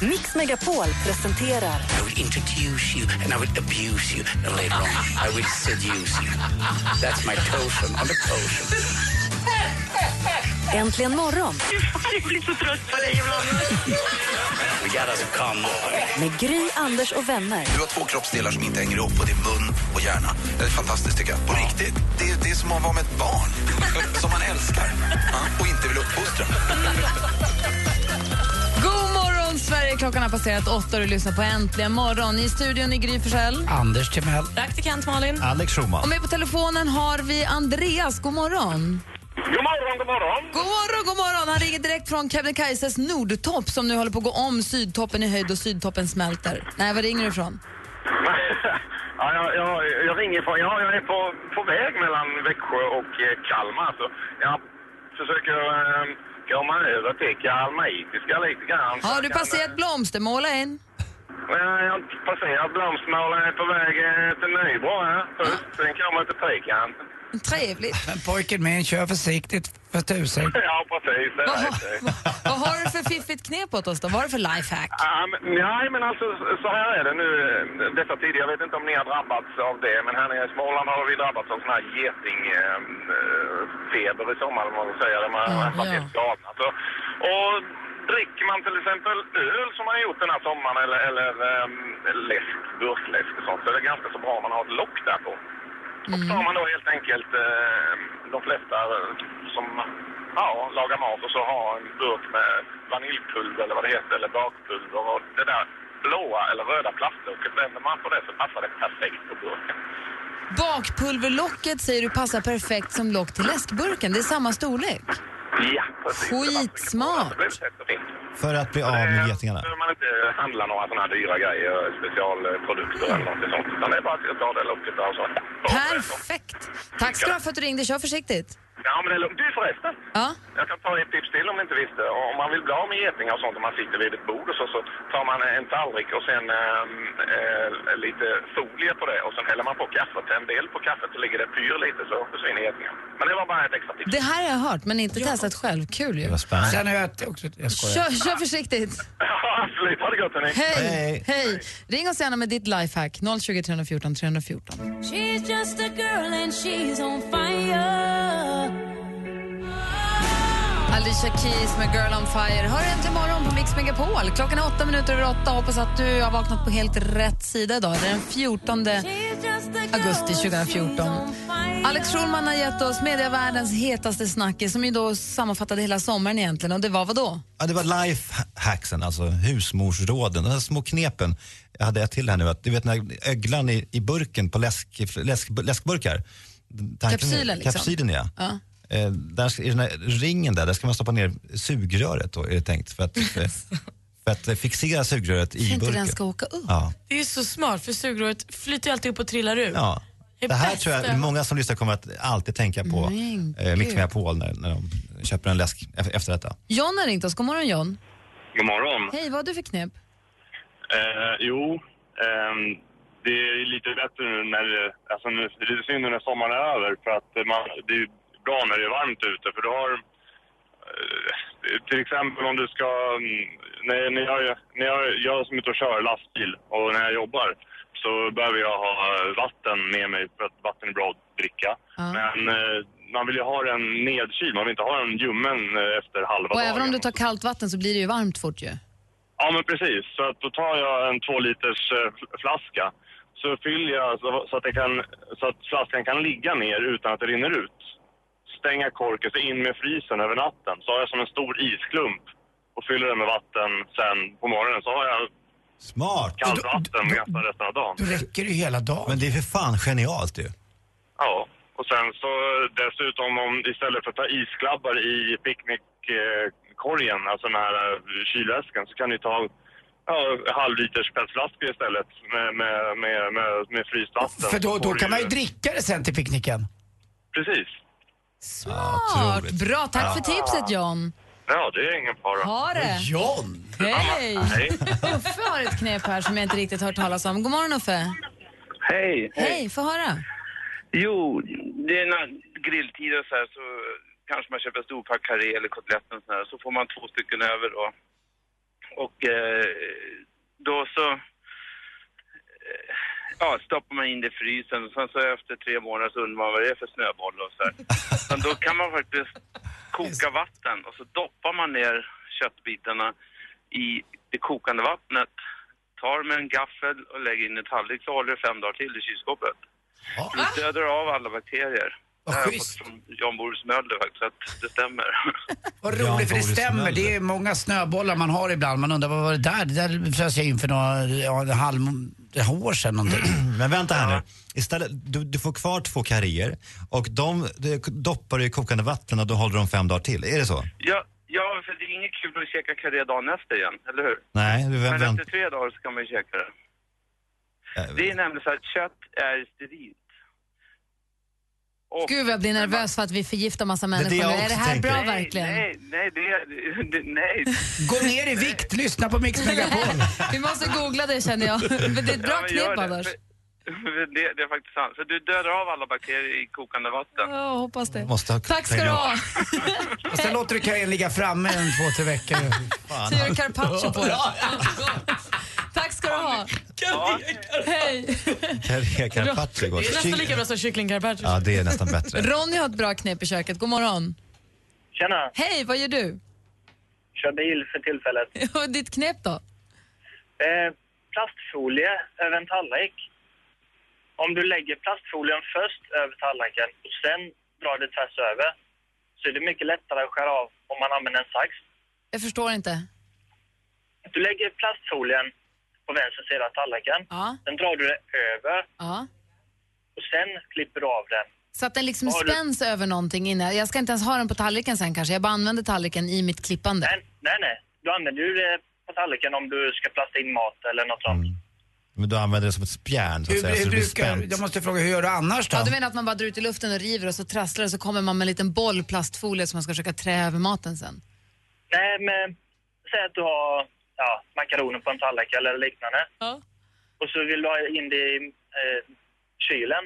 Megapol presenterar I will introduce you and I will abuse you and later on I will seduce you. That's my totem on the potion. Äntligen morgon We got us a come on. med Gry, Anders och vänner. Du har två kroppsdelar som inte hänger ihop och det är mun och hjärna. Det är fantastiskt tycker jag. På riktigt. Det är, det är som att vara med ett barn. som man älskar. Ja, och inte vill uppfostra. Klockan har passerat åtta och du lyssnar på Äntligen morgon. I studion i Gry Forssell. Anders Timell. Praktikant Malin. Alex Schulman. Och med på telefonen har vi Andreas. God morgon. God morgon, god morgon. God morgon, god morgon. Han ringer direkt från Kebnekaises Nordtopp som nu håller på att gå om Sydtoppen i höjd och Sydtoppen smälter. Nej, var ringer du ifrån? ja, jag, jag, jag ringer från... Ja, jag är på, på väg mellan Växjö och eh, Kalmar. Så jag försöker eh, komma över till kalmaritiska lite grann. Har jag du passerat Blomstermåla än? eh, Jag har passerat Blomstermål och är på väg eh, till Nybro här först. Sen kommer jag till Trekant. Trevligt. Men pojken min, kör försiktigt för tusen. Ja, precis. Det Vad det. vad har du för fiffigt knep åt oss då? Vad har du för lifehack? Ja, men, nej, men alltså så här är det nu eh, dessa tider. Jag vet inte om ni har drabbats av det, men här nere i Småland har vi drabbats av sån här getingfeber i sommar, om man vill säga det. Man Ja, har varit ja. helt galna. Så, och dricker man till exempel öl som man har gjort den här sommaren eller, eller um, läsk, burkläsk och sånt, så är det ganska så bra om man har ett lock där på. Och så tar man då helt enkelt eh, de flesta som ja, lagar mat och så har en burk med vaniljpulver eller vad det heter, eller bakpulver och det där blåa eller röda plastlocket, vänder man på det så passar det perfekt på burken. Bakpulverlocket säger du passar perfekt som lock till läskburken. Det är samma storlek. Ja, precis. Skitsmart. För att bli av med getingarna. behöver man inte handla några sådana här dyra grejer, specialprodukter eller något sånt. Utan det är bara att tar det locket där och så. Perfekt! Tack ska du ha för att du ringde. Kör försiktigt. Ja, men det är lugnt. Du förresten. Ja. Jag kan ta ett tips till om ni inte visste. Om man vill bli av med getingar och sånt om man sitter vid ett bord och så, så tar man en tallrik och sen ehm, eh, lite folie på det och sen häller man på kaffe. Tänd del på kaffet så ligger det pyr lite så försvinner getingar. Men det var bara ett extra tips. Det här har jag hört, men inte testat själv. Kul ju. Det var spännande. Sen har jag också... Jag skojar. Kör, kör försiktigt. Ja, absolut. Ha det gott hörni. Hej! Hej. Hej! Ring oss gärna med ditt lifehack. 020 314 314. She's just a girl and she's on fire. Alicia Keys med Girl on Fire. Hör äntligen morgon på Mix Megapol. Klockan är åtta minuter över åtta. Hoppas att du har vaknat på helt rätt sida idag. Det är den 14 She's just a girl augusti and 2014. she's on fire. Alex Schulman har gett oss medievärldens hetaste snackis som ju då sammanfattade hela sommaren egentligen. Och det var vad då? Ja, det var lifehacksen, alltså husmorsråden, de här små knepen. Jag hade ett till här nu, att du vet den här öglan i, i burken på läsk, läsk, läskburkar. Tanken- Kapsylen liksom. Kapsylen ja. Ja. Eh, där, I den här ringen där, där ska man stoppa ner sugröret då, är det tänkt. För att, för, för att fixera sugröret i För inte burken. den ska åka upp. Ja. Det är så smart för sugröret flyter ju alltid upp och trillar ur. Ja. Det Det här bäst tror jag många som lyssnar kommer att alltid tänka på Men eh, Mix. Megapol när, när de köper en läsk efter detta. John har ringt oss. God morgon John. God morgon. Hej, vad har du för knep? Eh, jo, ehm, det är lite bättre nu när det, alltså nu, det är lite synd nu när sommaren är över för att man, det är bra när det är varmt ute för du har eh, till exempel om du ska, mm, när, när, jag, när jag, jag som är ute och kör lastbil och när jag jobbar så behöver jag ha vatten med mig för att vatten är bra att dricka. Ja. Men eh, man vill ju ha den nedkyld, man vill inte ha den ljummen eh, efter halva Och dagen. även om du tar kallt vatten så blir det ju varmt fort ju. Ja, men precis. Så att då tar jag en två liters fl- flaska. Så fyller jag så, så, att det kan, så att flaskan kan ligga ner utan att det rinner ut. Stänga korken, så in med frysen över natten. Så har jag som en stor isklump och fyller den med vatten. Sen på morgonen så har jag Smart! kallt vatten nästan resten av dagen. Då räcker det ju hela dagen. Men det är för fan genialt ju. Ja, och sen så dessutom om istället för att ta isklabbar i picknickkorgen, alltså den här eh, kylväskan, så kan ni ta ja, halvliters petflaskor istället med, med, med, med, med frysvatten. För då, då kan man ju dricka det sen till picknicken. Precis. Smart! Bra, tack för tipset John. Ja, det är ingen fara. Ha det! John! Hej! Hej. Uffe har ett knep här som jag inte riktigt hört talas om. God morgon Uffe. Hej. Hej, få höra. Jo, det är när grilltider så här så kanske man köper en stor pack karré eller kotletten så här, så får man två stycken över då. Och eh, då så eh, ja, stoppar man in det i frysen och sen så efter tre månader så undrar man vad det är för snöboll och så här. Men då kan man faktiskt koka vatten och så doppar man ner köttbitarna i det kokande vattnet, tar med en gaffel och lägger in i tallrik så håller det fem dagar till i kylskåpet. Du dödar av alla bakterier. Det har jag fått från Jan Boris Möller faktiskt, så att det stämmer. Vad roligt, för det stämmer. Det är många snöbollar man har ibland. Man undrar vad var det där? Det där frös jag in för några ja, en halv år sedan någonting. Men vänta här nu. Istället, du, du får kvar två karriär och de, de doppar du i kokande vatten och då håller de fem dagar till. Är det så? Ja, ja, för det är inget kul att käka karré dagen efter igen, eller hur? Nej, du vä- Men vänt, efter tre dagar så kan man ju käka det. äh, Det är nämligen så att kött är sterilt. Och- Gud vad jag blir nervös för att vi förgiftar massa människor nu. Är också det här tänker. bra nej, verkligen? Nej, nej, det är... Det, nej. Gå ner i vikt, lyssna på Mix Megapol. Vi måste googla det känner jag. Men det är ett bra Ja, knep det. annars. Det, det är faktiskt sant. För du dödar av alla bakterier i kokande vatten. Ja, hoppas det. måste ha Tack ska du ha. Och sen låter du karriären ligga framme en två, tre veckor. Så gör du carpaccio på det. Tack ska du ha. Hej. Karré carpaccio är gott. Det är nästan lika bra som kyckling carpaccio. Ja, det är nästan bättre. Ronny har ett bra knep i köket. God morgon. Tjena, Hej, vad gör du? kör bil för tillfället. Och ditt knep då? Eh, plastfolie över en tallrik. Om du lägger plastfolien först över tallriken och sen drar det tvärs över så är det mycket lättare att skära av om man använder en sax. Jag förstår inte. Du lägger plastfolien på vänster sida av tallriken. Ja. Sen drar du det över Ja. och sen klipper du av den. Så att den liksom Har du- spänns över någonting innan. Jag ska inte ens ha den på tallriken sen kanske. Jag bara använder tallriken i mitt klippande. Nej, nej, nej. Du använder ju det på tallriken om du ska plasta in mat eller något sånt. Men du använder det som ett spjärn så att Hur, säga, så hur det blir brukar, spänt. jag måste fråga, hur gör du annars då? Ja, du menar att man bara drar ut i luften och river och så trasslar det så kommer man med en liten boll plastfolie som man ska försöka trä över maten sen. Nej, men säg att du har ja, makaroner på en tallrik eller liknande. Och så vill du ha in det i eh, kylen.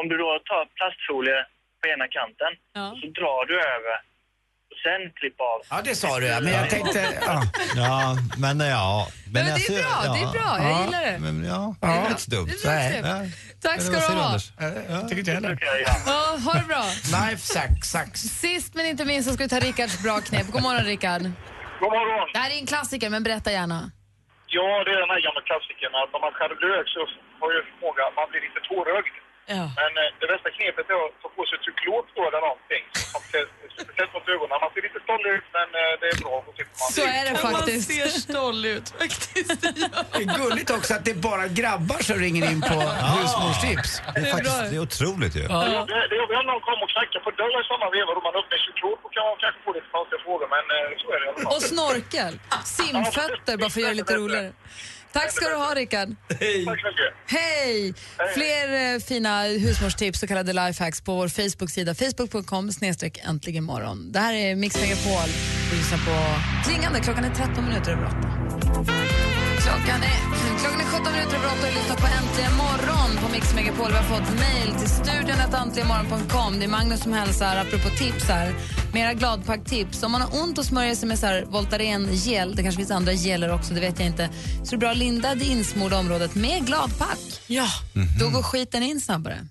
Om du då tar plastfolie på ena kanten så drar du över och sen klipper av. Ja, det sa du ja, men jag tänkte... Ja. Ja, men ja. Men det är alltså, bra, det är bra. Jag gillar det. Men ja, det Ja. är inte så dumt. Det är bra Ja. knep. Tack ska du ha. Jag tycker inte heller. Ja, ha det bra. Life sax, sax. Sist men inte minst så ska vi ta Rickards bra knep. God morgon Rickard. God morgon. Det här är en klassiker, men berätta gärna. Ja, det är den här gamla klassikern att om man skär lök så har ju förmåga man blir lite tårögd. Ja. Men eh, det bästa knepet är att ta på sig cyklop då eller någonting. Speciellt mot ögonen. Man ser lite stollig ut men eh, det är bra. Man Så är det faktiskt. Man ser stoll ut faktiskt. Det är gulligt också att det är bara grabbar som ringer in på husmorstips. Det är, faktiskt, det är otroligt ju. Det, det, det är väl någon kommer och knackar på dörren i samma veva då man öppnar cyklop och kan man kanske få lite konstiga frågor men eh, så är det i alla fall. Och snorkel. Simfötter, bara för att göra det lite roligare. Tack ska du ha, Rickard. Tack så mycket. Hej! Fler eh, fina husmorstips, så kallade lifehacks, på vår Facebook-sida. Facebook.com snedstreck äntligen morgon. Det här är Mix Megapol. Du lyssnar på Klingande. Klockan är 13 minuter över 8. Klockan är, klockan är 17 minuter över 8 och lyssnar på Äntligen morgon på Mix Megapol. Vi har fått mejl till studion att äntligenmorgon.com. Det är Magnus som hälsar, apropå tips här. Mera gladpack-tips. Om man har ont och smörjer sig med så här Voltaren gel, det kanske finns andra geler också, det vet jag inte, så är det bra att linda det insmorda området med gladpack. Ja. Då går skiten in snabbare.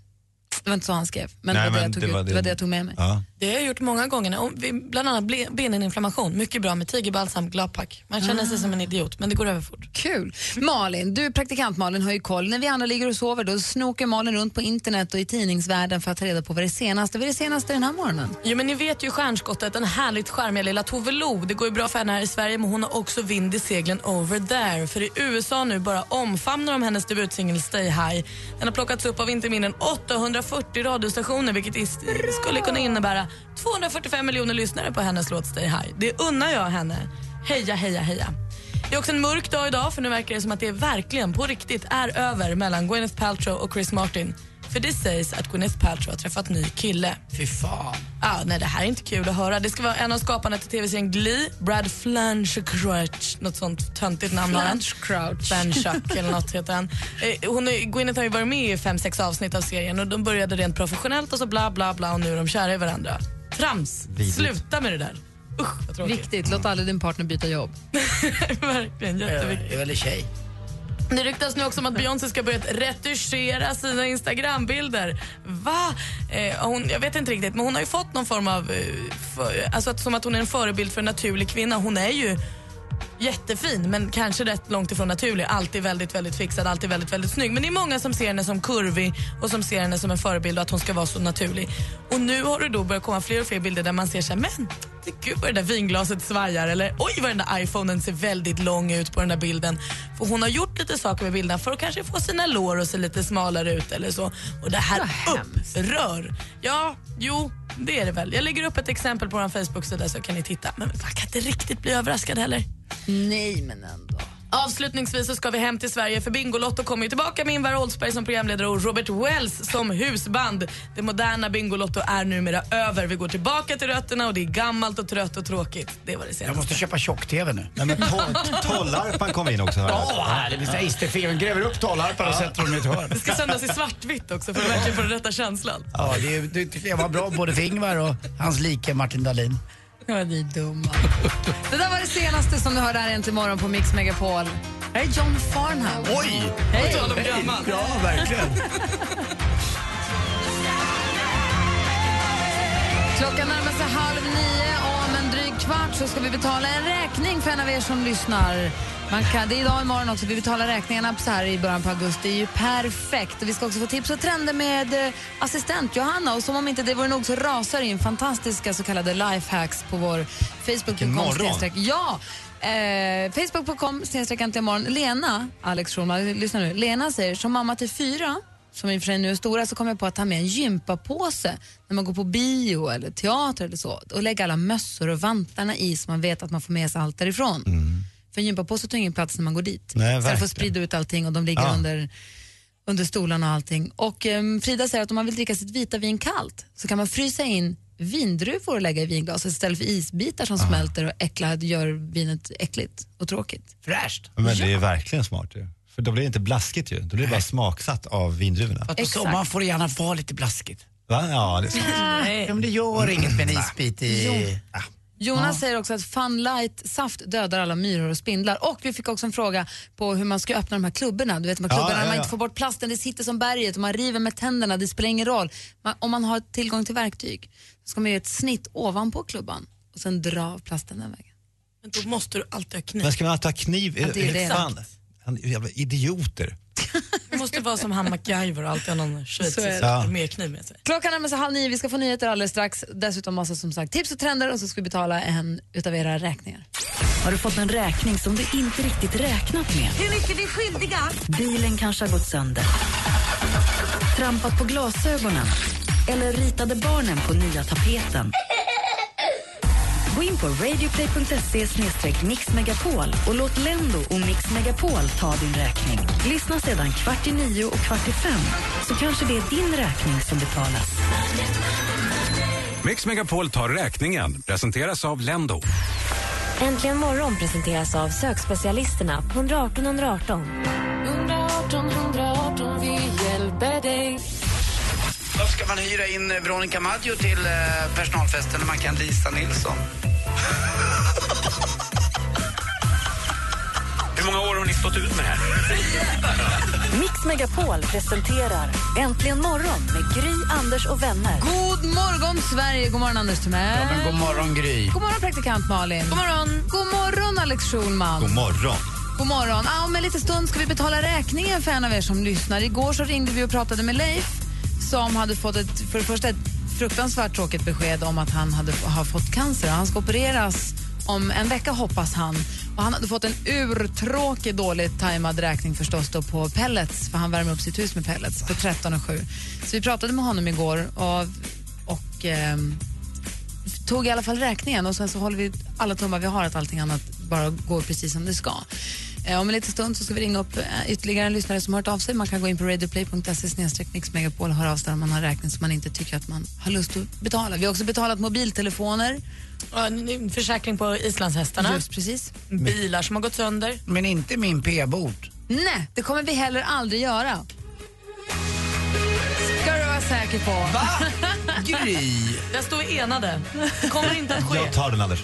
Det var inte så han skrev, men, Nej, det, var det, jag tog det ut, var det det- var det jag tog med mig. Ja. Det har jag gjort många gånger. Bland annat beninflammation. Mycket bra med tigerbalsam, gladpack. Man känner sig som en idiot, men det går över fort. Kul. Malin, du praktikant Malin har ju koll. När vi andra ligger och sover då snokar Malin runt på internet och i tidningsvärlden för att ta reda på vad det senaste. Vad är det senaste den här morgonen? Jo, men ni vet ju stjärnskottet, den härligt charmiga lilla Tove Lo. Det går ju bra för henne här i Sverige, men hon har också vind i seglen over there. För i USA nu bara omfamnar de hennes debutsingel Stay High. Den har plockats upp av inte mindre än 840 radiostationer, vilket skulle kunna innebära 245 miljoner lyssnare på hennes låt Stay High. Det unnar jag henne. Heja, heja, heja. Det är också en mörk dag idag för nu verkar det som att det verkligen på riktigt är över mellan Gwyneth Paltrow och Chris Martin. För det sägs att Gwyneth Paltrow har träffat ny kille. Fy fan. Ja, nej, det här är inte kul att höra. Det ska vara en av skaparna till tv-serien Glee, Brad Flanchcrouch, något sånt töntigt namn har han. Flanchcrouch. Eller något heter han. Eh, Hon, Gwyneth har ju varit med i fem, sex avsnitt av serien och de började rent professionellt och så bla bla bla och nu är de kära i varandra. Trams! Vidrigt. Sluta med det där. Usch. Viktigt, låt aldrig din partner byta jobb. Verkligen, jätteviktigt. Jag är väl tjej. Det ryktas nu också om att Beyoncé ska börja retuschera sina Instagrambilder. Va? Eh, hon, jag vet inte riktigt, men hon har ju fått någon form av... Eh, för, alltså att, som att hon är en förebild för en naturlig kvinna. Hon är ju jättefin, men kanske rätt långt ifrån naturlig. Alltid väldigt, väldigt fixad, alltid väldigt, väldigt snygg. Men det är många som ser henne som kurvig och som ser henne som en förebild och att hon ska vara så naturlig. Och nu har det då börjat komma fler och fler bilder där man ser så här, men det- gud vad det där vinglaset svajar eller oj vad den där iPhonen ser väldigt lång ut på den där bilden. För hon har gjort lite saker med bilderna för att kanske få sina lår att se lite smalare ut eller så. Och det här upprör. Ja, jo, det är det väl. Jag lägger upp ett exempel på vår Facebook-sida så kan ni titta. Men man kan inte riktigt bli överraskad heller. Nej, men ändå. Avslutningsvis så ska vi hem till Sverige för Bingolotto kommer ju tillbaka med Ingvar Oldsberg som programledare och Robert Wells som husband. Det moderna Bingolotto är numera över. Vi går tillbaka till rötterna och det är gammalt och trött och tråkigt. Det var det Jag senaste. måste köpa tjock-tv nu. Nej, men to- Tollarpan kom in också. jag. Ja, härligt. Vi säger. Gräver upp tollarpan och sätter dem i ett hörn. Det ska sändas i svartvitt också för att verkligen få den rätta känslan. Ja, det, det tycker jag var bra både för Ingvar och hans like Martin Dahlin. Ja, ni är dumma. Det där var det senaste som du hörde här äntligen morgon på Mix Megapol. Här är John Farnham. Oj! Hej! På tal om gammal. Ja, verkligen. Klockan närmar sig halv nio om en dryg kvart så ska vi betala en räkning för en av er som lyssnar. Man kan, det är idag och imorgon också. Vi betalar räkningarna så här i början på augusti. Det är ju perfekt. Och vi ska också få tips och trender med eh, assistent Johanna. Och som om inte det vore nog så rasar in fantastiska så kallade lifehacks på vår. Facebook.com. Ja! Eh, Facebook.com snedstreck äntligen morgon. Lena, Alex Schulman, lyssna nu. Lena säger som mamma till fyra som i och för sig nu är stora, så kommer jag på att ta med en gympapåse när man går på bio eller teater eller så och lägga alla mössor och vantarna i så man vet att man får med sig allt därifrån. För en gympapåse tar ingen plats när man går dit. Nej, verkligen. att sprida ut allting och de ligger Ja. under, under stolarna och allting. Och ehm, Frida säger att om man vill dricka sitt vita vin kallt så kan man frysa in vindruvor och lägga i vinglaset istället för isbitar som smälter och äcklar, gör vinet äckligt och tråkigt. Fräscht. Men det är verkligen smart ju. För då blir det inte blaskigt ju. Då blir det bara smaksatt av vindruvorna. På sommaren får det gärna vara lite blaskigt. Va? Ja, det är sant. Ja, men det gör inget med en isbit i... Jonas säger också att Funlight-saft dödar alla myror och spindlar. Och vi fick också en fråga på hur man ska öppna de här klubborna. Du vet de här Ja, klubborna ja, när man ja. inte får bort plasten, det sitter som berget och man river med tänderna, det spelar ingen roll. Man, om man har tillgång till verktyg så ska man göra ett snitt ovanpå klubban och sen dra av plasten den vägen. Men då måste du alltid ha kniv. Men ska man alltid ha kniv? Ja, det är det. Fan. Han- Jävla idioter. Det måste vara som han MacGyver och alltid ha någon Så är schweizisk armékniv med sig. Klockan närmar sig halv nio, vi ska få nyheter alldeles strax. Dessutom massa som sagt tips och trender och så ska vi betala en utav era räkningar. Har du fått en räkning som du inte riktigt räknat med? Hur mycket vi skyldiga? Bilen kanske har gått sönder. Trampat på glasögonen. Eller ritade barnen på nya tapeten. Gå in på radioplay.se mixmegapol och låt Lendo och Mix Megapol ta din räkning. Lyssna sedan kvart i nio och kvart i fem så kanske det är din räkning som betalas. Mix Megapol tar räkningen. Presenteras av Lendo. Äntligen morgon presenteras av sökspecialisterna på 118 118. 118 118, vi hjälper dig. Då ska man hyra in eh, Veronica Maggio till eh, personalfesten när man kan Lisa Nilsson. Hur många år har ni stått ut med det här? Mix Megapol presenterar Äntligen morgon med Gry, Anders och vänner. God morgon Sverige, god morgon Anders Timell. Ja, men god morgon Gry. God morgon praktikant Malin. God morgon. God morgon Alex Schulman. God morgon. God morgon. Ja, om en liten stund ska vi betala räkningen för en av er som lyssnar. Igår så ringde vi och pratade med Leif som hade fått ett, för det första ett fruktansvärt tråkigt besked om att han hade, har fått cancer. Han ska opereras om en vecka hoppas han. Och han hade fått en urtråkig, dåligt tajmad räkning förstås då på pellets, för han värmer upp sitt hus med pellets på 13 7. Så vi pratade med honom igår och, och eh, tog i alla fall räkningen och sen så håller vi alla tummar vi har att allting annat bara går precis som det ska. Om en liten stund så ska vi ringa upp eh, ytterligare en lyssnare som har hört av sig. Man kan gå in på radioplay.se mixmegapol och höra av sig om man har räkning som man inte tycker att man har lust att betala. Vi har också betalat mobiltelefoner. Ja, en Försäkring på islandshästarna. Just precis. Bilar som har gått sönder. Men inte min p-bot. Nej, det kommer vi heller aldrig göra. Ska du vara säker på. Va? Gry. Där står vi enade. kommer inte att ske. Jag tar den, Anders.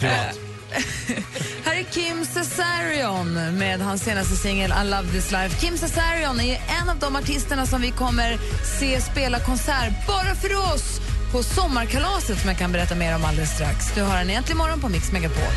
Privat. Här är Kim Cesarion med hans senaste singel I Love This Life. Kim Cesarion är en av de artisterna som vi kommer se spela konsert bara för oss på sommarkalaset som jag kan berätta mer om alldeles strax. Du har en egentlig morgon på Mix Megapol.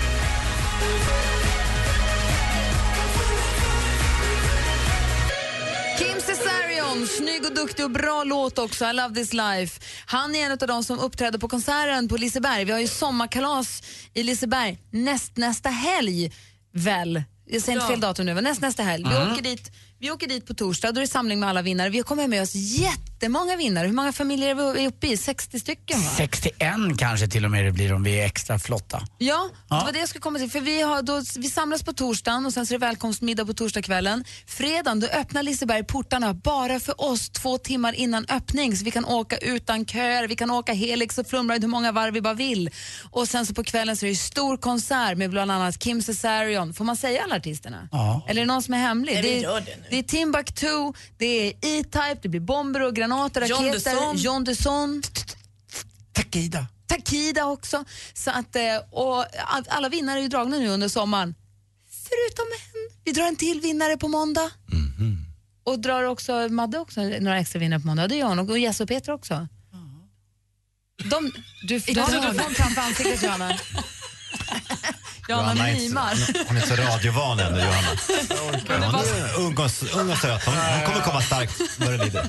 Cesarion, snygg och duktig och bra låt också. I love this life. Han är en av de som uppträder på konserten på Liseberg. Vi har ju sommarkalas i Liseberg näst, nästa helg, väl? Jag säger inte Ja. fel datum nu, men näst, nästa helg. Vi, Mm. åker dit, vi åker dit på torsdag, då är det samling med alla vinnare. Vi kommer med oss jättemånga vinnare. Hur många familjer är vi uppe i? 60 stycken va? 61 kanske till och med det blir om vi är extra flotta. Ja, Ja. det var det jag skulle komma till. För vi, har då, vi samlas på torsdagen och sen så är det välkomstmiddag på torsdagskvällen. Fredagen då öppnar Liseberg portarna bara för oss två timmar innan öppning så vi kan åka utan köer, vi kan åka Helix och Flumride hur många varv vi bara vill. Och sen så på kvällen så är det stor konsert med bland annat Kim Cesarion. Får man säga alla artisterna? Ja. Eller är det någon som är hemlig? Nej, vi det, gör det nu. Det är Timbuktu, det är E-Type, det blir bomber och granater, raketer. John Dusson. Takida. Takida också. Så att, eh, och all- alla vinnare är ju dragna nu under sommaren. Förutom en. Vi drar en till vinnare på måndag. Och drar också Madde också några extra vinnare på måndag. Det gör hon. Och Jesse och Peter också. De, du, du, du får en framför ansiktet Johanna. Johanna är inte- mimar. Hon är så radiovan ännu, Johanna. Hon är ung och, ung och söt. Hon, hon kommer komma starkt vad det lider.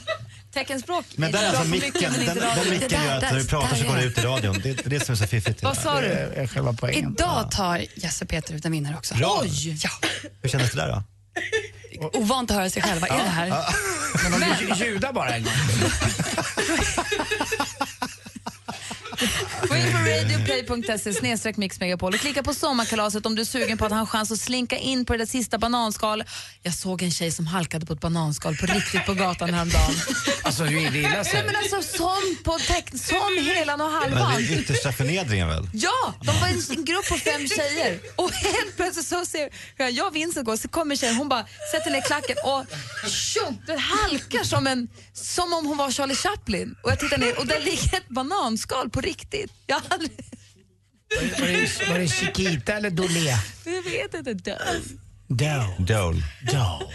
Teckenspråk Men där är alltså micken, den, den micken gör att när du pratar så går det ut i radion. Det är det som är så fiffigt. Vad sa du? Det är själva poängen. Idag tar Jesse Peter ut en vinnare också. Bra. Oj! Ja. Hur kändes det där då? Ovant att höra sig själva. Är det här? Men du ljudar bara en gång. Gå in på radioplay.se snedstreck mixmegapol och klicka på sommarkalaset om du är sugen på att ha en chans att slinka in på det där sista bananskalet. Jag såg en tjej som halkade på ett bananskal på riktigt på gatan häromdagen. Alltså du är illa Nej, sig. men alltså som på teck, som helan och Men halvan. det är yttersta förnedringen väl? Ja, de var en, en grupp på fem tjejer och helt plötsligt så ser jag, jag och Vincent går, så kommer tjejen, hon bara sätter ner klacken och tjong, den halkar som, en, som om hon var Charlie Chaplin. Och jag tittar ner och där ligger ett bananskal på riktigt. Jag, har aldrig, Var det, var det Chiquita eller Dolé? jag vet inte. Dow. Dole. Dow.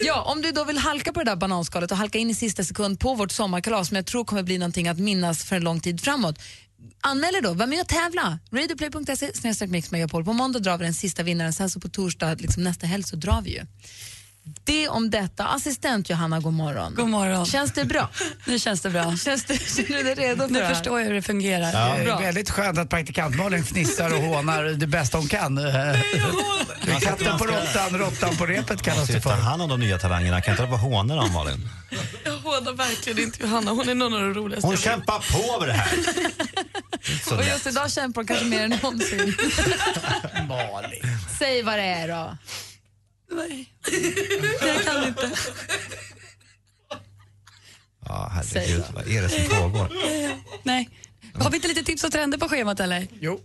Ja, om du då vill halka på det där bananskalet och halka in i sista sekund på vårt sommarkalas som jag tror kommer bli någonting att minnas för en lång tid framåt. Anmäl er då, var med och tävla. Radioplay.se snedstreck mixmegapol. På måndag drar vi den sista vinnaren, sen så på torsdag, liksom nästa helg, så drar vi ju. Det om detta. Assistent Johanna, god morgon. God morgon. Känns det bra? Nu känns det bra. Känns det, känner du dig redo för Nu det här? förstår jag hur det fungerar. Det är Bra. väldigt skönt att praktikant Malin fnissar och hånar det bästa hon kan. Katten på råttan, råttan på repet kallas det för. hand om de nya talangerna. Kan inte och håna dem, Malin? Jag hånar verkligen inte Johanna. Hon är någon av de roligaste. Hon kämpar på med det här. Så Och just idag kämpar hon kanske mer än någonsin. Malin. Säg vad det är då. Nej, jag kan inte. Ja, herregud. Vad är det som pågår? Nej. Har vi inte lite tips och trender på schemat eller? Jo.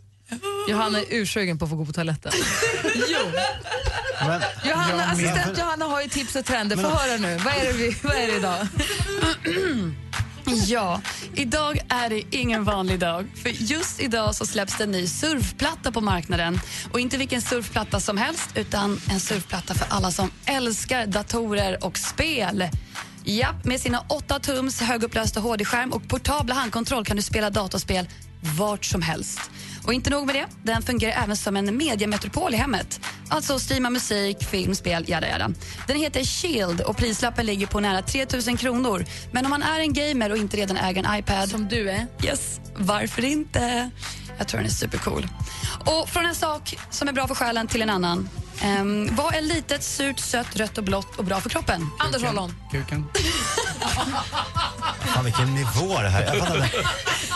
Johanna är ursugen på att få gå på toaletten. jo. Men, Johanna, Ja, men- assistent Johanna har ju tips och trender. Få höra nu. Vad är, det vi, vad är det idag? Ja, idag är det ingen vanlig dag. För just idag så släpps det en ny surfplatta på marknaden. Och inte vilken surfplatta som helst, utan en surfplatta för alla som älskar datorer och spel. Ja, med sina 8 tums högupplösta HD-skärm och portabla handkontroll kan du spela datorspel vart som helst. Och inte nog med det, den fungerar även som en mediemetropol i hemmet. Alltså streama musik, film, spel, jada jada. Den heter Shield och prislappen ligger på nära 3 000 kronor. Men om man är en gamer och inte redan äger en iPad... Som du är. Yes, varför inte? Jag tror den är supercool. Och från en sak som är bra för själen till en annan. Um, vad är litet, surt, sött, rött och blått och bra för kroppen? Anders Holland. Kuken. Fan vilken nivå det här är. Jag, fattar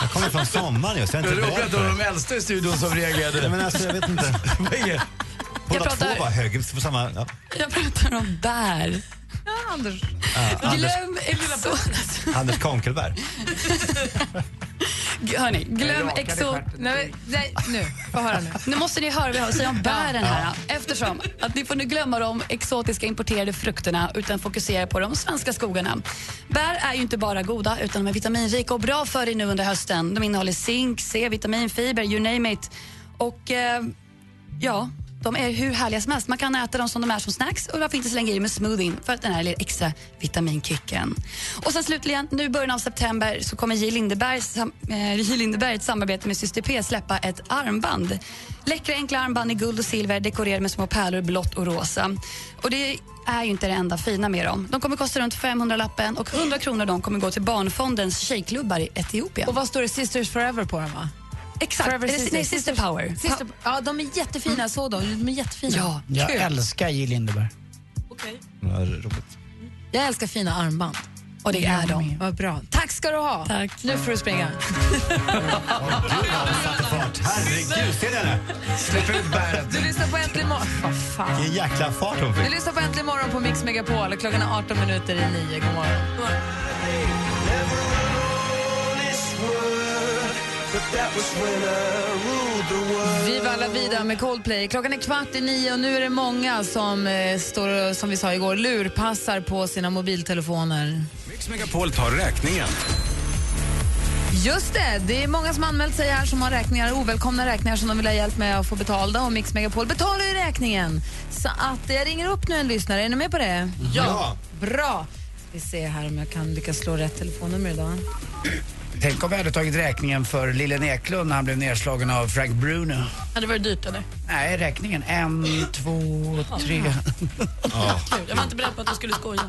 jag kommer från sommaren just. Jag är inte beredd på det. de äldsta i studion som reagerade. Nej, men alltså, jag vet inte. Vad är det? Båda pratar- två var hög på samma... Ja. Jag pratar om bär. Ja, Anders. Anders, Glöm exot... Anders Konkelberg. Hörni, glöm stjärten. Nej, nej, nu. Få höra nu. Nu måste ni höra vad jag säga om bären här. Eftersom att ni får nu glömma de exotiska importerade frukterna utan fokusera på de svenska skogarna. Bär är ju inte bara goda utan de är vitaminrika och bra för dig nu under hösten. De innehåller zink, C-vitamin, fiber, you name it. Och eh, ja, de är hur härliga som helst. Man kan äta dem som de är som snacks och varför inte slänga i med smoothien för att den här lilla extra vitaminkicken. Och sen slutligen, nu i början av september så kommer J. Lindeberg, sam, eh, J. Lindeberg i ett samarbete med Syster P släppa ett armband. Läckra enkla armband i guld och silver dekorerade med små pärlor blått och rosa. Och det är ju inte det enda fina med dem. De kommer kosta runt 500 lappen och 100 kronor de kommer gå till Barnfondens tjejklubbar i Etiopien. Och vad står det? Sisters forever på dem, va? Exakt, Forever Sisters. nej, Sister Power. Sister, ja, de är jättefina. Så de, de är jättefina. Ja, Jag Kul. älskar J. Lindeberg. Ja, roligt. Jag älskar fina armband. och det är de. Vad bra. Tack ska du ha. Tack. Nu får du springa. Herregud, ser ni henne? Släpp ut bäret. Du lyssnar på Äntligen morgon. Vad fan. Vilken jäkla fart hon Du fick. lyssnar på Äntligen morgon på Mix Megapol. Klockan är 18 minuter i 9. God morgon. Viva la vida med Coldplay. Klockan är kvart i nio och nu är det många som eh, står, som vi sa igår, lurpassar på sina mobiltelefoner. Mix Megapol tar räkningen. Just det, det är många som anmält sig här som har räkningar, ovälkomna räkningar som de vill ha hjälp med att få betalda och Mix Megapol betalar ju räkningen. Så att jag ringer upp nu en lyssnare, är ni med på det? Ja. Bra! Vi ser här om jag kan lyckas slå rätt telefonnummer idag. Tänk om vi hade tagit räkningen för Lillen Eklund när han blev nedslagen av Frank Bruno. Hade det varit dyrt eller? Nej, räkningen. En, två, tre. Kul. Jag var inte beredd på att du skulle skoja.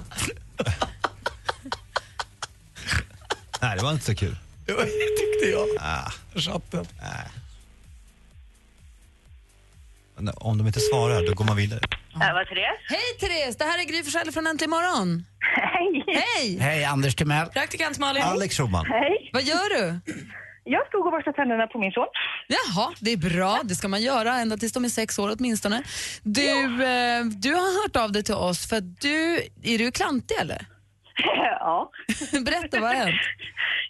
Nej, det var inte så kul. Det tyckte jag. Ah, Chatten. men om de inte svarar, då går man vidare. Det var Therese. Hej Therese, det här är Gry Forssell från Äntligen morgon. Hej! Hej! Hej, Anders Timell. Praktikant Malin. Alex Schulman. Hej! Vad gör du? Jag stod och borstade tänderna på min son. Jaha, det är bra. Det ska man göra ända tills de är sex år åtminstone. Du, eh, du har hört av dig till oss för att du, är du klantig eller? ja. Berätta, vad har hänt?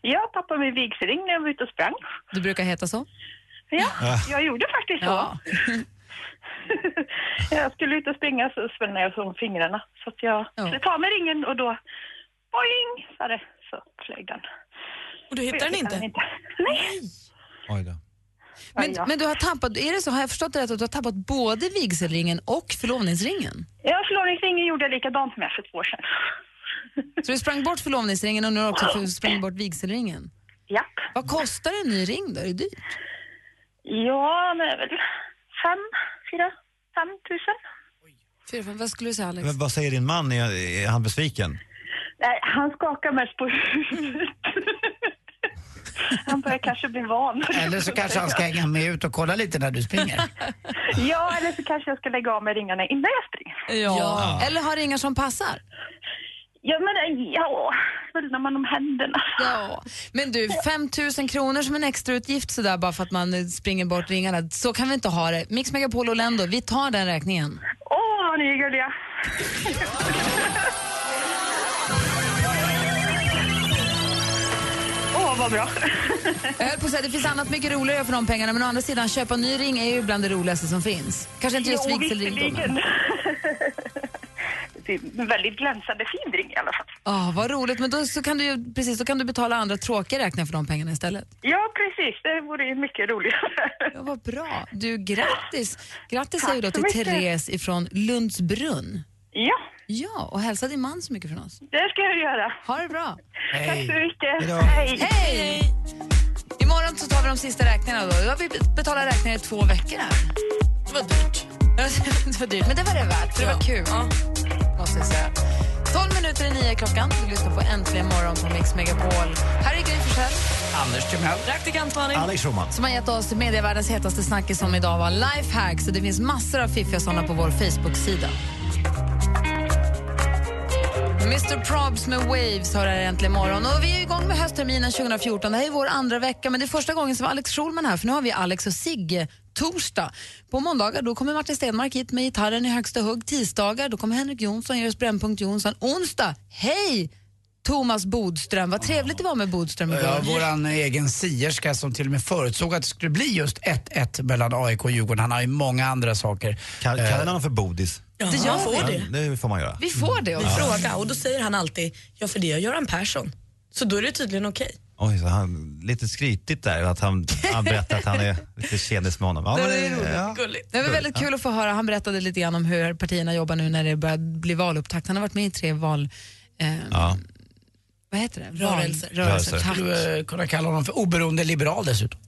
Jag tappade min vigselring när jag var ute och sprang. Du brukar heta så? Ja, jag gjorde faktiskt så. Ja. jag skulle ut och springa så svällde jag som fingrarna. Så att jag Ja. skulle ta med ringen och då, boing, sa det. Så flög den. Och du hittar den inte? Nej. Oj då. Men, men du har tappat, är det så, har jag förstått det rätt, att du har tappat både vigselringen och förlovningsringen? Ja, förlovningsringen gjorde jag likadant med för två år sedan. Så du sprang bort förlovningsringen och nu har du också sprungit bort vigselringen? Japp. Vad kostar en ny ring då? Är det dyrt? Ja, men det är väl fem, fyra, fem tusen. Fyra, fem, vad skulle du säga Alex? Men vad säger din man? Är, är han besviken? Nej, han skakar mest på huvudet. Han börjar kanske bli van. Eller så kanske han ska hänga med ut och kolla lite när du springer. Ja, eller så kanske jag ska lägga av med ringarna innan jag springer. Ja. Eller har ringar som passar? Ja, men eh, ja, svullnar man om händerna. Ja. Men du, 5 000 kronor som en extrautgift sådär bara för att man eh, springer bort ringarna. Så kan vi inte ha det. Mix Megapol och Lendo, vi tar den räkningen. Åh, vad ni är gulliga. Vad bra. Jag höll på att säga, det finns annat mycket roligare för de pengarna men å andra sidan, köpa ny ring är ju bland det roligaste som finns. Kanske inte just Jo, vigselring då, visserligen. men... Det är en väldigt glänsande fin ring i alla fall. Ah, vad roligt, men då, så kan du ju, precis, då kan du betala andra tråkiga räkningar för de pengarna istället. Ja, precis. Det vore ju mycket roligare. Ja, vad bra. Du, grattis. Grattis säger du då till mycket. Therese ifrån Lundsbrunn. Ja, Ja, och hälsa din man så mycket från oss. det ska jag göra. Ha det bra. Tack så mycket. Hejdå. Hej. Hej! Imorgon så tar vi de sista räkningarna då. Då har vi betalat räkningar i två veckor här. Det var dyrt. det var dyrt, men det var det värt, för det var kul. Måste jag säga. 12 minuter i nio klockan. Du lyssnar på Äntligen morgon på Mix Megapol. Här är Gry Forssell. Anders Timell. Praktikant Malin. Alex Schulman. som har gett oss medievärldens hetaste snackis som idag var lifehacks. Det finns massor av fiffiga såna på vår Facebook-sida. Mr Probs med Waves har här äntligen morgon. Och vi är igång med höstterminen 2014. Det här är vår andra vecka, men det är första gången som Alex Schulman här, för nu har vi Alex och Sigge torsdag. På måndagar då kommer Martin Stenmark hit med gitarren i högsta hugg. Tisdagar då kommer Henrik Jonsson, ge oss Brännpunkt Jonsson. Onsdag, hej! Thomas Bodström. Vad trevligt det var med Bodström igår. Ja, våran egen sierska som till och med förutsåg att det skulle bli just 1-1 mellan AIK och Djurgården. Han har ju många andra saker. Kallar Eh, han honom för Bodis? Det gör får det. Det får man göra. Vi får det Vi också. frågar och då säger han alltid, ja för det gör Göran Persson. Så då är det tydligen okej. Oj, så han, lite skrytigt där att han, han berättar att han är lite tjenis med honom. Ja, men Det är ja. Det var väldigt kul att få höra. Han berättade lite grann om hur partierna jobbar nu när det börjar bli valupptakt. Han har varit med i tre val... Eh, Ja. Vad heter det? Rörelser. Rörelser. Rörelser. Tack. skulle eh, kunna kalla honom för oberoende liberal dessutom.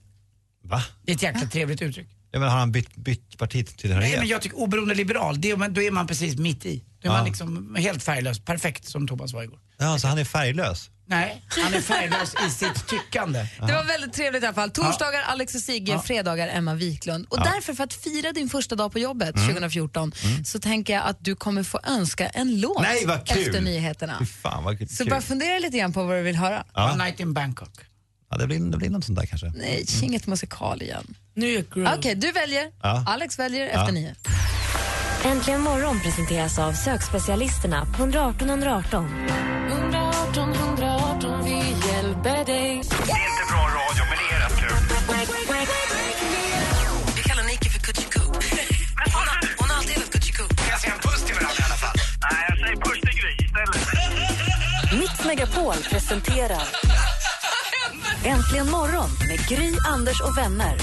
Va? Det är ett jäkla trevligt uttryck. Ja, men har han bytt, bytt Nej, partitillhörighet? men jag tycker oberoende liberal, det då är man precis mitt i. Då är Ja. man liksom helt färglös. Perfekt som Thomas var igår. Ja, så han är färglös? Nej, han är färglös i sitt tyckande. Det var väldigt trevligt i alla fall. Torsdagar Alex och Sigge, Ja. fredagar Emma Wiklund. Och Ja. därför, för att fira din första dag på jobbet Mm. 2014, så tänker jag att du kommer få önska en låt Nej, vad kul! efter nyheterna. Fy fan vad kul. Så bara fundera lite grann på vad du vill höra. Ja. One night in Bangkok. Ja, det blir, det blir något sånt där kanske. Nej, inget musikal igen. Nu är Okej, du väljer. Ja. Alex väljer Ja. efter nio. Äntligen morgon presenteras av sökspecialisterna på 118 118. 118 118, vi hjälper dig. Det är inte bra radio, men det är rätt kul. Vi kallar Nike för Kutjiku. Hon har, hon har alltid hetat Kutjiku. Kan jag säga en puss till varandra i alla fall? Nej, jag säger puss till Gry istället. Mix Megapol presenterar Äntligen morgon med Gry, Anders och vänner.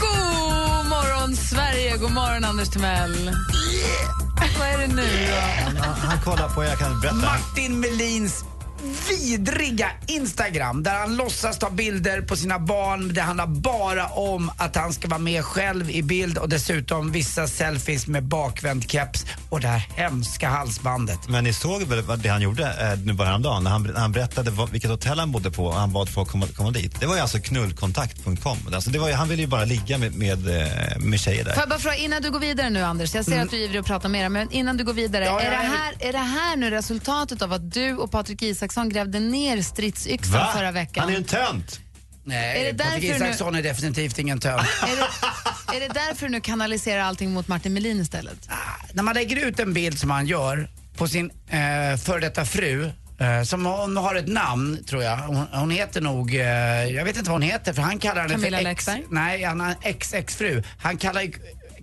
God morgon, Sverige! God morgon, Anders Timell. Vad är det nu då? Han, han kollar på, jag kan berätta. Martin Melins vidriga Instagram där han låtsas ta bilder på sina barn. Det handlar bara om att han ska vara med själv i bild och dessutom vissa selfies med bakvänd keps och det här hemska halsbandet. Men ni såg väl vad det han gjorde eh, nu bara häromdagen när han, när han berättade vad, vilket hotell han bodde på och han bad folk komma, komma dit. Det var ju alltså knullkontakt.com. Alltså det var ju, han ville ju bara ligga med, med, eh, med tjejer där. Får jag bara fråga, innan du går vidare nu Anders, jag ser att du är ivrig att prata mer, men innan du går vidare, Ja, är, det här, är det här nu resultatet av att du och Patrik Isaksson grävde ner stridsyxan förra veckan? Han är ju en tönt! Nej, Är det Patrik nu- Isaksson är definitivt ingen tönt. Är det, är det därför du nu kanaliserar allting mot Martin Melin istället? när man lägger ut en bild som han gör på sin eh, före detta fru eh, som hon har ett namn tror jag. Hon, hon heter nog, eh, jag vet inte vad hon heter för han kallar henne Camilla för ex? Nej, han har en ex-ex-fru. Han kallar ju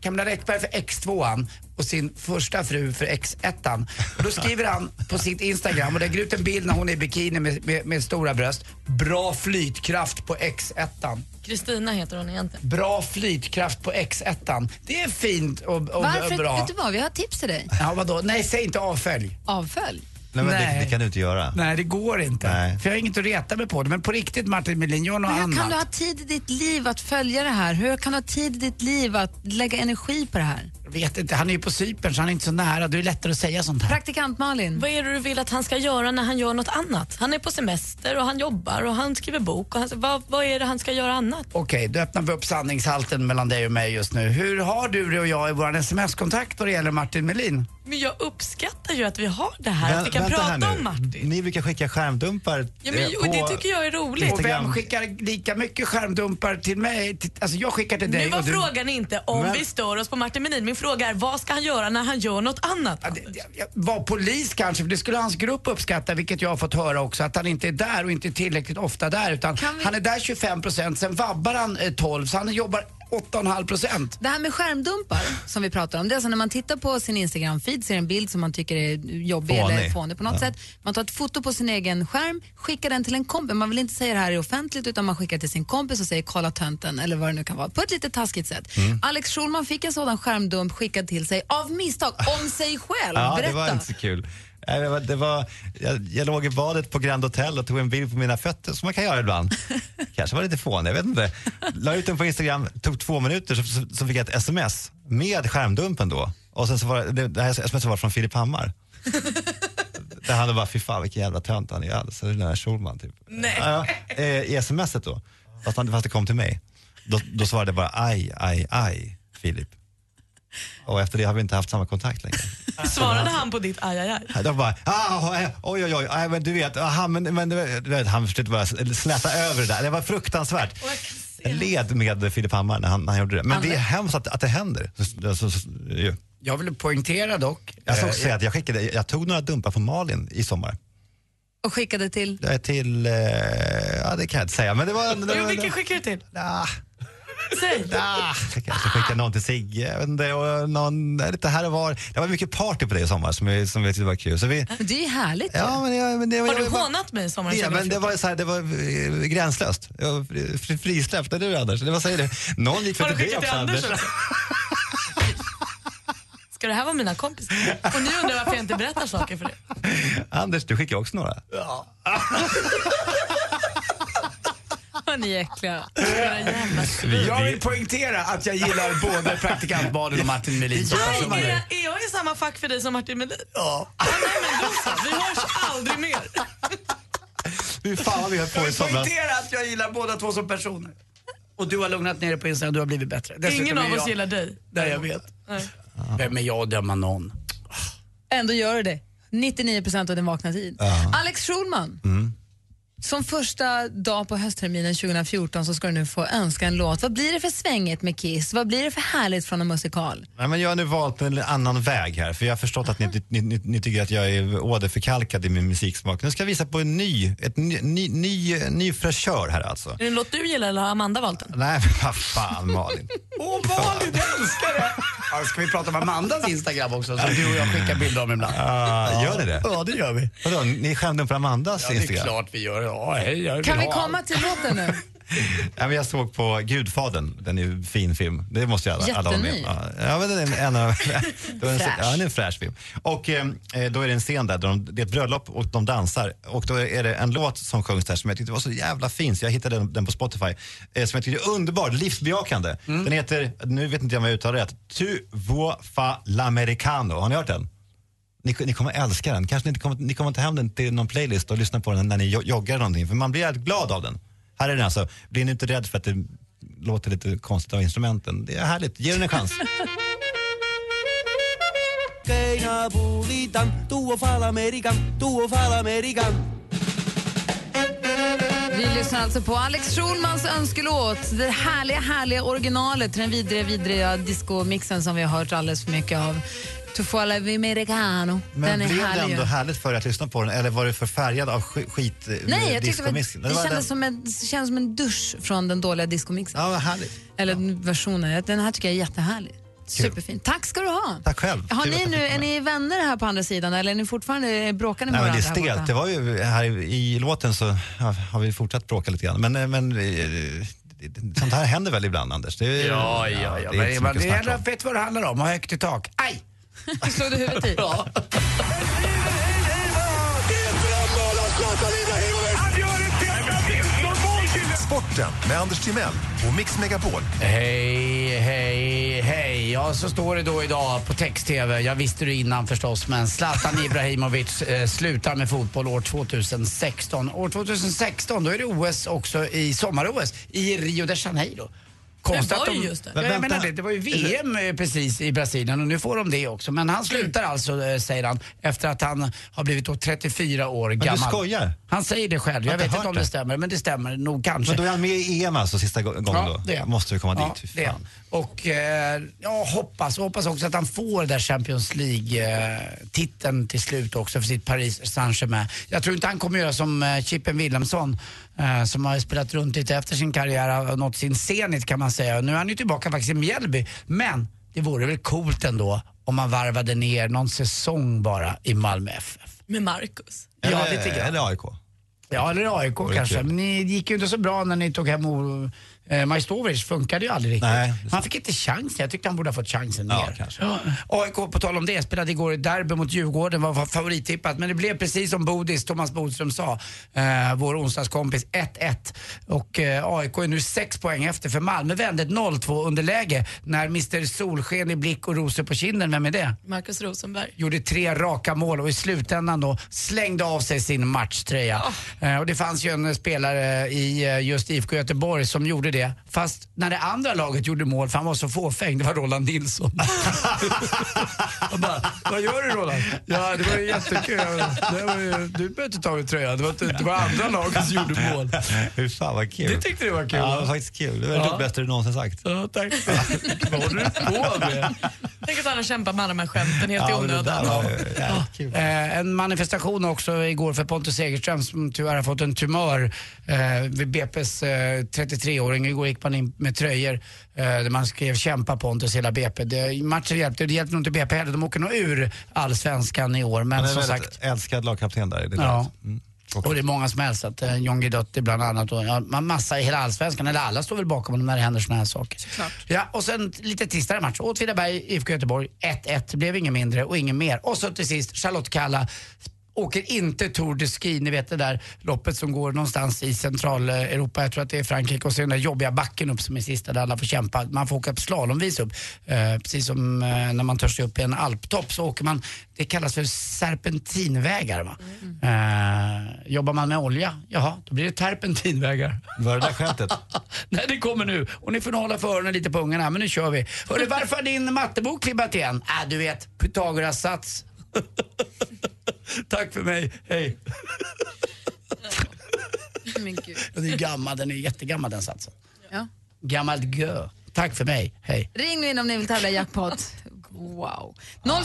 Camilla Läckberg för X2an och sin första fru för X1an. Och då skriver han på sitt Instagram och lägger ut en bild när hon är i bikini med, med, med stora bröst. Bra flytkraft på X1an. Kristina heter hon egentligen. Bra flytkraft på X1an. Det är fint och, och Varför? bra. Vet du vad, vi har tips till dig. Ja, vadå? Nej, säg inte avfölj. Avfölj. Nej, men Nej. Det, det kan du inte göra. Nej, det går inte. Nej. För jag har inget att reta mig på det. Men på riktigt Martin Melin, gör något Men hur annat. kan du ha tid i ditt liv att följa det här? Hur kan du ha tid i ditt liv att lägga energi på det här? Vet inte, han är ju på Cypern så han är inte så nära. Det är lättare att säga sånt här. Praktikant Malin. Vad är det du vill att han ska göra när han gör något annat? Han är på semester och han jobbar och han skriver bok. Och han, vad, vad är det han ska göra annat? Okej, då öppnar vi upp sanningshalten mellan dig och mig just nu. Hur har du det och jag i vår sms-kontakt vad det gäller Martin Melin? Men jag uppskattar ju att vi har det här, att vi Vä- kan prata om Martin. Ni brukar skicka skärmdumpar Ja, men, eh, och det tycker jag är roligt. Och vem skickar lika mycket skärmdumpar till mig? Alltså jag skickar till dig Nu var och du... frågan inte om Men- vi stör oss på Martin Melin. Min fråga är vad ska han göra när han gör något annat? Var polis kanske, för det skulle hans grupp uppskatta, vilket jag har fått höra också, att han inte är där och inte är tillräckligt ofta där. Utan han är där 25% sen vabbar han eh, 12, så han jobbar 8,5 procent. Det här med skärmdumpar som vi pratar om, det är alltså när man tittar på sin Instagram-feed, ser en bild som man tycker är jobbig Fånig. eller fånig på något Ja. sätt. Man tar ett foto på sin egen skärm, skickar den till en kompis. Man vill inte säga det här är offentligt utan man skickar till sin kompis och säger kolla tönten eller vad det nu kan vara. På ett lite taskigt sätt. Mm. Alex Schulman fick en sådan skärmdump skickad till sig av misstag, om sig själv. Ja, det Berätta. var inte så kul. Det var, det var, jag, jag låg i badet på Grand Hotel och tog en bild på mina fötter, som man kan göra ibland. Kanske var lite fånig, jag vet inte. La ut den på Instagram, tog två minuter, så, så, så fick jag ett sms med skärmdumpen då. Och sen så var det, det här sms var från Filip Hammar. Där han bara, fy fan vilken jävla tönt han är. Det är den här Schulman typ. Nej. Ja, eh, I smset då, fast, han, fast det kom till mig. Då, då svarade jag bara aj, aj, aj, Filip. Och efter det har vi inte haft samma kontakt längre. Svarade han på ditt aj, aj, aj? De bara, ah, oj, oj, oj, nej, men du vet, aha, men, men, du vet, han försökte bara släta över det där. Det var fruktansvärt. Jag led med Filip Hammar när han, när han gjorde det. Men det är hemskt att, att det händer. Så, så, så, ju. Jag vill poängtera dock. Jag ska eh, också säga att jag, skickade, jag tog några dumpar från Malin i sommar. Och skickade till? Det är Till, eh, ja det kan jag inte säga. Men det var... Det, Jo, vilken skickar du till? Ah. Säg. Ah, jag kanske skickade någon till Sigge, jag vet inte, och någon, lite här och var. Det var mycket party på det i sommar som, vi, som vi tyckte var kul. Så vi, det är ju härligt. Ja, men jag, men det, Har jag, du jag, hånat mig sommaren Ja, men det 2014? var, så här, det var eh, gränslöst. Frisläppt, eller hur Anders? Det var, säger det. Någon gick Har väl du till dig skickat också till Anders Anders? Ska det här vara mina kompisar? Och nu undrar jag varför jag inte berättar saker för det. Anders, du skickar också några. Ja. Vad ni är äckliga. Jag vi- vill poängtera att jag gillar både praktikant Malin och Martin Melin som Jag är, personer. är jag i samma fack för dig som Martin Melin? Ja. Ah, nej men då så, vi hörs aldrig mer. Hur fan vad vi höll på Jag i vill somras. poängtera att jag gillar båda två som personer. Och du har lugnat ner dig på Instagram, du har blivit bättre. Dessutom Ingen är av oss jag- gillar dig. Nej, jag vet. Nej. Vem är jag att döma någon? Ändå gör du det. 99 procent av din vakna tid. Alex Schulman. Som första dag på höstterminen 2014 så ska du nu få önska en låt. Vad blir det för svängigt med Kiss? Vad blir det för härligt från en musikal? Nej, men jag har nu valt en annan väg här, för jag har förstått att ni, ni, ni, ni tycker att jag är åderförkalkad i min musiksmak. Nu ska jag visa på en ny, ett ny, ny, ny, ny fräschör här alltså. Är det en låt du gillar eller har Amanda valt den? Nej, men vad fan Malin. Åh Malin, jag älskar det! Ja, ska vi prata om Amandas Instagram också, som du och jag skickar bilder om ibland? Ah, Gör ni det? Ja, det gör vi. Vadå, ni skämde på Amandas Ja, det är Instagram? klart vi gör. Ja, hej, jag Kan vi ha komma till låten nu? Ja, men jag såg på Gudfadern, den är ju en fin film. Det måste ju alla, alla med. Ja, men den är en, av, det var en, Fräsch. ja, det en fräsch film. Och eh, då är det en scen där, där de, det är ett bröllop och de dansar. Och då är det en låt som sjungs där som jag tyckte var så jävla fin, så jag hittade den, den på Spotify. Eh, som jag tyckte är underbar, livsbejakande. Den heter, nu vet inte jag om jag uttalar rätt, Tu vuoi fa l'americano. Har ni hört den? Ni, ni kommer älska den. Kanske ni, inte kommer, ni kommer ta hem den till någon playlist och lyssna på den när ni jo- joggar eller någonting. För man blir jävligt glad av den. Här är den alltså. Bli nu inte rädd för att det låter lite konstigt av instrumenten. Det är härligt. Ge den en chans. Vi lyssnar alltså på Alex Schulmans önskelåt. Det härliga, härliga originalet till den vidriga, vidriga discomixen som vi har hört alldeles för mycket av. Tu fu l'americano. Men Den är blev det härlig. ändå ju. härligt för dig att lyssna på den eller var du för färgad av sk- skit eh, Nej, jag tyckte det, var, det, var kändes den- som en, det kändes som en dusch från den dåliga discomixen. Ja, vad härligt. Eller versionen. Den här tycker jag är jättehärlig. Superfin. Tack ska du ha. Tack själv. Har ni jag nu, är ni vänner här på andra sidan eller är ni fortfarande bråkar ni med Nej, men det är varandra stelt. Det var ju här i, i låten så ja, har vi fortsatt bråka lite grann. Men, eh, men eh, det- sånt här händer väl ibland Anders? Det, är- Ja, ja, ja. det är Men, det gäller, om. vet vad det handlar om? Ha högt i tak. Aj! Slog du huvudet i? Ja. Sporten med Anders Timell och Mix Megapol. Hej, hej, hej. Ja, så står det då idag på text-tv. Jag visste det innan förstås, men Zlatan Ibrahimovic eh, slutar med fotboll år 2016. År 2016, då är det OS också i sommar-OS i Rio de Janeiro. Konstigt Det var att ju de- just det. Ja, Men jag menar det, det var ju VM eh, precis i Brasilien och nu får de det också. Men han slutar alltså, eh, säger han, efter att han har blivit då 34 år du gammal. skojar? Han säger det själv. Jag Jag vet inte om det stämmer, men det stämmer nog kanske. Men då är han med i EM alltså sista gå- gången då? det. Måste vi komma ja, dit? Det. Och eh, jag hoppas, hoppas också att han får där Champions League-titeln till slut också för sitt Paris Saint-Germain. Jag tror inte han kommer göra som eh, Chippen Wilhelmsson eh, som har spelat runt lite efter sin karriär nått sin zenit kan man säga. Nu är han ju tillbaka faktiskt i Mjällby. Men det vore väl coolt ändå om man varvade ner någon säsong bara i Malmö FF. Med Marcus. Ja, Eller, lite grann. eller AIK. Ja, eller AIK kanske. kul. Men ni gick ju inte så bra när ni tog hem eh, Majstovic. Funkade ju aldrig riktigt. Nej. Han fick inte chansen. Jag tyckte han borde ha fått chansen Ja, mer. kanske. Ja. AIK, på tal om det, spelade igår ett derby mot Djurgården. var favorittippat. Men det blev precis som Bodis, Thomas Bodström sa, eh, vår onsdagskompis, 1-1. Och eh, AIK är nu sex poäng efter. För Malmö vände ett 0-2 underläge när Mr Solsken i blick och rosor på kinden, vem är det? Marcus Rosenberg. gjorde tre raka mål och i slutändan då slängde av sig sin matchtröja. Eh, och det fanns ju en spelare i eh, just IFK Göteborg som gjorde det det, fast när det andra laget gjorde mål, för han var så fåfäng, det var Roland Nilsson. Bara, vad gör du Roland? Ja, det var ju jättekul. Det var ju, du behöver inte ta av dig tröjan, det var, det var andra laget som gjorde mål. Fy fan vad kul. Det tyckte du var kul, Ja, det var faktiskt kul. Det var Ja. det bästa du någonsin sagt. Ja, tack. vad håller du på med? Tänk att alla kämpar med alla de här skämten helt i onödan. Eh, en manifestation också igår för Pontus Segerström som tyvärr har fått en tumör eh, vid BP's eh, 33-åring. Igår gick man in med tröjor eh, där man skrev kämpa Pontus hela BP. Det, matchen hjälpte, det hjälpte nog inte BP heller. De åker nog ur allsvenskan i år. Men Han är som väldigt sagt, älskad lagkapten där i det Ja. laget. Mm. och det är många som helst. Att, eh, John Guidotti bland annat och ja, man massa i hela allsvenskan. Eller alla står väl bakom honom när det händer såna här saker. Ja, och sen lite tristare match. Åtvidaberg, IFK Göteborg. 1-1. Det blev inget mindre och inget mer. Och så till sist Charlotte Kalla åker inte Tour de Ski, ni vet det där loppet som går någonstans i Centraleuropa, jag tror att det är Frankrike och så den där jobbiga backen upp som är sista där alla får kämpa. Man får åka slalomvis upp. Eh, precis som eh, när man tar sig upp i en alptopp så åker man, det kallas för serpentinvägar va. Eh, jobbar man med olja, jaha, då blir det terpentinvägar. Var det där skämtet? Nej, det kommer nu. Och ni får nog hålla för öronen lite på ungarna, men nu kör vi. Hörru, varför har din mattebok klibbat igen? Äh, du vet, Pythagoras sats. Tack för mig, hej. Men gud. Den är gammal, den är jättegammal den satsen. Ja. Gammalt gö. Tack för mig, hej. Ring nu in om ni vill tävla i jackpot. Wow.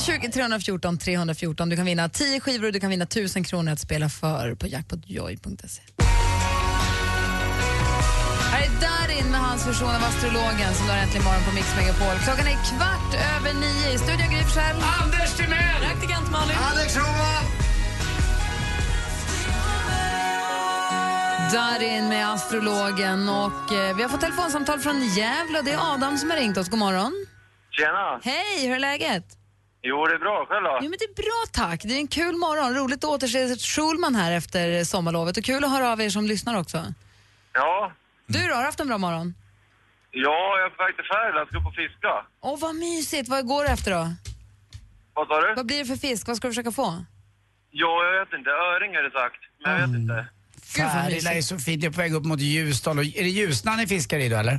020 314 314. Du kan vinna 10 skivor och du kan vinna 1000 kronor att spela för på jackpotjoy.se. Darin med hans version av Astrologen som du har äntligen morgon på Mix Megapol. Klockan är kvart över nio. I studion Gry Forssell. Anders Timell! Praktikant Malin. Alex Roman! Darin med Astrologen. Och, eh, vi har fått telefonsamtal från Gävle det är Adam som har ringt oss. God morgon. Tjena! Hej, hur är läget? Jo, det är bra. Själv då? Jo, men det är bra tack. Det är en kul morgon. Roligt att återse Schulman här efter sommarlovet och kul att höra av er som lyssnar också. Ja. Du då, har du haft en bra morgon? Ja, jag är på väg till Färila. Ska upp och fiska. Åh, vad mysigt. Vad går det efter då? Vad sa du? Vad blir det för fisk? Vad ska du försöka få? Ja, jag vet inte. Öring är det sagt. Men jag vet inte. Färila är så fint. Jag är på väg upp mot Ljusdal. Och Är det Ljusnan ni fiskar i då eller?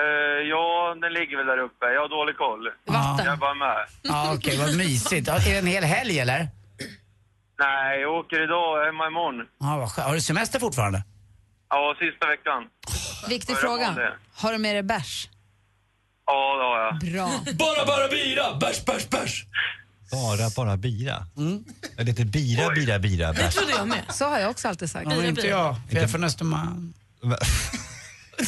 Eh, ja, den ligger väl där uppe. Jag har dålig koll. Vatten. Jag är bara med. Ja, okej, vad mysigt. Ja, Är det en hel helg eller? Nej, jag åker idag. Jag är hemma imorgon. Ja, vad skönt. Har du semester fortfarande? Ja, sista veckan. Viktig fråga. det. Har du med dig bärs? Ja, det har jag. Bra. Bara, bara bira! Bärs, bärs, bärs! Bara, bara bira. Eller inte bira, bira, bira, bärs. jag med. Så har jag också alltid sagt. Ja, inte jag. För jag är från Östermalm.